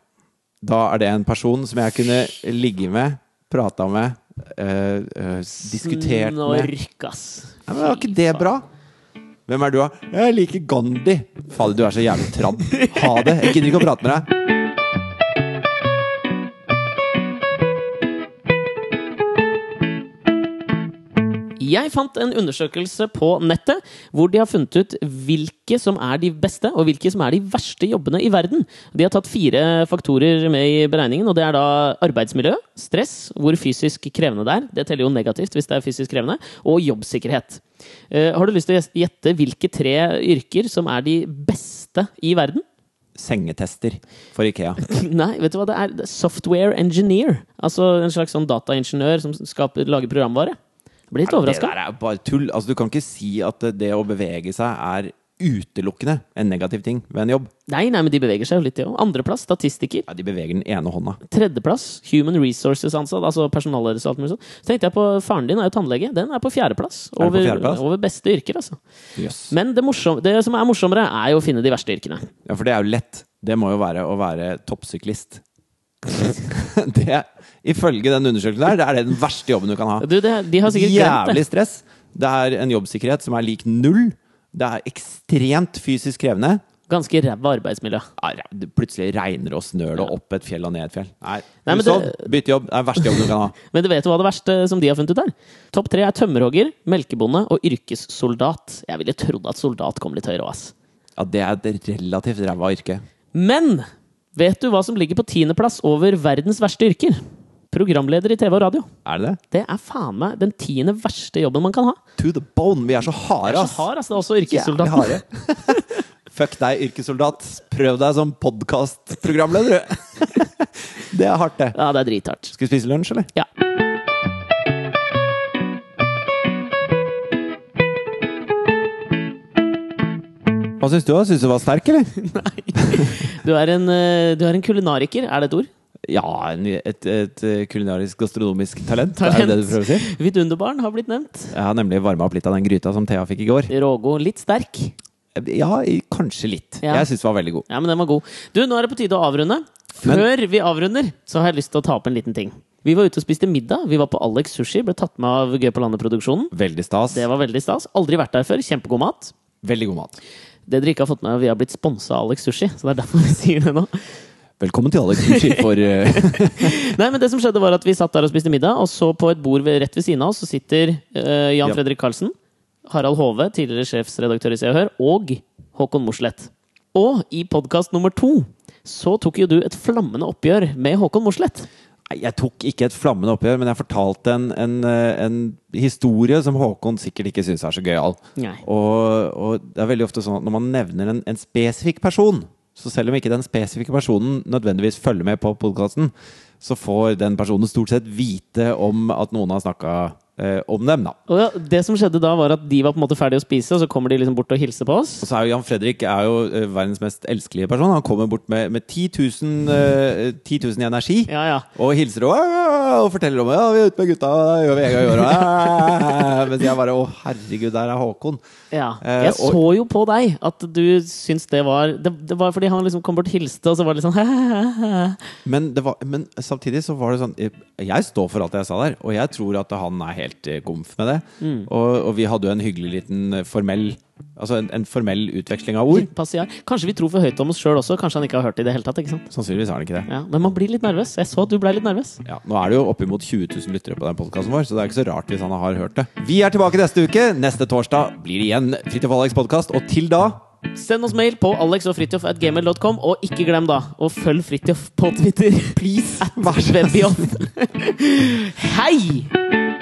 Da er det en person som jeg kunne ligge med, prata med, eh, eh, diskutert med. Snork, ass. Ja, men var ikke det bra? Hvem er du, da? Jeg liker Gandhi. Fader, du er så jævlig tradd. Ha det. Jeg gidder ikke å prate med deg. Jeg fant en undersøkelse på nettet hvor de har funnet ut hvilke som er de beste og hvilke som er de verste jobbene i verden. De har tatt fire faktorer med i beregningen, og det er da arbeidsmiljø, stress, hvor fysisk krevende det er, det teller jo negativt hvis det er fysisk krevende, og jobbsikkerhet. Eh, har du lyst til å gjette hvilke tre yrker som er de beste i verden? Sengetester for Ikea. [laughs] Nei, vet du hva det er? Det er Software engineer. Altså en slags sånn dataingeniør som skaper, lager programvare. Blir litt Det der er bare tull. Altså, du kan ikke si at det- å bevege seg er utelukkende en negativ ting ved en jobb. Nei, nei, men de beveger seg jo litt, òg. Andreplass, statistiker. Ja, de beveger den ene hånda. Tredjeplass, human resources-ansatt, altså personalledelse og alt mulig sånt. Så tenkte jeg på Faren din er jo tannlege. Den er på fjerdeplass. Er på Over, fjerdeplass? over beste yrker, altså. Yes. Men det, morsom, det som er morsommere, er jo å finne de verste yrkene. Ja, for det er jo lett. Det må jo være å være toppsyklist. [laughs] det, ifølge den undersøkelsen der, det er det den verste jobben du kan ha. Du, det, de har sikkert glemt Jævlig det. stress. Det er en jobbsikkerhet som er lik null. Det er ekstremt fysisk krevende. Ganske ræva arbeidsmiljø. Ja, plutselig regner og snør det opp et fjell og ned et fjell. Nei, Nei, men sånn, det- Bytt jobb. Det er den verste jobben du kan ha. [laughs] Men du vet hva det verste som de har funnet ut er? Topp tre er tømmerhogger, melkebonde og yrkessoldat. Jeg ville trodd at soldat kom litt høyere òg, ass. Ja, det er et relativt ræva yrke. Men vet du hva som ligger på tiendeplass over verdens verste yrker? Programleder i TV og radio. Er det det? Det er faen meg den tiende verste jobben man kan ha. To the bone. Vi er så harde, Vi er så hard, ass. Det er også yrkessoldaten. Yeah, harde. [laughs] Fuck deg, yrkessoldat. Prøv deg som podkastprogramleder, du. [laughs] det er hardt, det. Ja, det er drithardt. Skal vi spise lunsj, eller? Ja. Hva syns du? Syns du var sterk, eller? [laughs] Du er en, eh, du er en kulinariker, er det et ord? Ja, et, et kulinarisk gastronomisk talent. Talent. Er det det du prøver å si? Vidunderbarn har blitt nevnt. Jeg har nemlig varma opp litt av den gryta som Thea fikk i går. Rågo litt sterk. Ja, kanskje litt. Ja. Jeg syns den var veldig god. Ja, men den var god. Du, nå er det på tide å avrunde. Før vi avrunder, så har jeg lyst til å ta opp en liten ting. Vi var ute og spiste middag. Vi var på Alex Sushi. Ble tatt med av Gøy på landet-produksjonen. Veldig stas. Det var veldig stas. Aldri vært der før. Kjempegod mat. Veldig god mat. Det dere ikke har fått med, at vi har blitt sponsa av Alex Sushi. Så det er derfor vi sier det nå. Velkommen til Alex Sushi for [laughs] eh, [laughs] Nei, men det som skjedde var at Vi satt der og spiste middag, og så på et bord rett ved siden av oss så sitter uh, Jan Ja. Fredrik Karlsen, Harald Hove, tidligere sjefsredaktør i Se og Hør, og Håkon Mosleth. Og i podkast nummer to så tok jo du et flammende oppgjør med Håkon Mosleth. Jeg tok ikke et flammende oppgjør, men jeg fortalte en, en, eh, en historie som Håkon sikkert ikke syns er så gøyal. Og, og det er veldig ofte sånn at når man nevner en, en spesifikk person, så selv om ikke den spesifikke personen nødvendigvis følger med på podkasten, så får den personen stort sett vite om at noen har snakka om dem, da. Og ja, det som skjedde da, var at de var på en måte ferdige å spise, og så kommer de liksom bort og hilser på oss. Og så er jo Jan Fredrik er jo eh, verdens mest elskelige person. Han kommer bort med, med 10 000, eh, 10 000 i energi. Ja, ja. Og hilser og, og forteller om ja, vi er ute med gutta, det gjør vi en gang i året. [laughs] Mens jeg bare Å, herregud, der er Håkon. ja. Eh, Jeg og- så jo på deg at du syns det var Det, det var fordi han liksom kom bort og hilste, og så var det litt sånn [laughs] Men, det var, men samtidig så var det sånn jeg står for alt jeg sa der, og jeg tror at han er helt eh, komf med det. Mm. Og, og vi hadde jo en hyggelig liten eh, formell Altså en, en formell utveksling av ord. Kanskje vi tror for høyt om oss sjøl også. Kanskje han ikke har hørt det i det hele tatt. ikke sant? Sannsynligvis har han ikke det. Ja, Men man blir litt nervøs. Jeg så at du ble litt nervøs. Ja, nå er det jo oppimot 20 000 lyttere på den podkasten vår, så det er ikke så rart hvis han har hørt det. Vi er tilbake neste uke. Neste torsdag blir det igjen Fridtjof Alex podkast, og til da Send oss mail på alexogfritjof.gmail.com, og ikke glem da å følge Fridtjof på Twitter. Please! At snill! [laughs] Hei!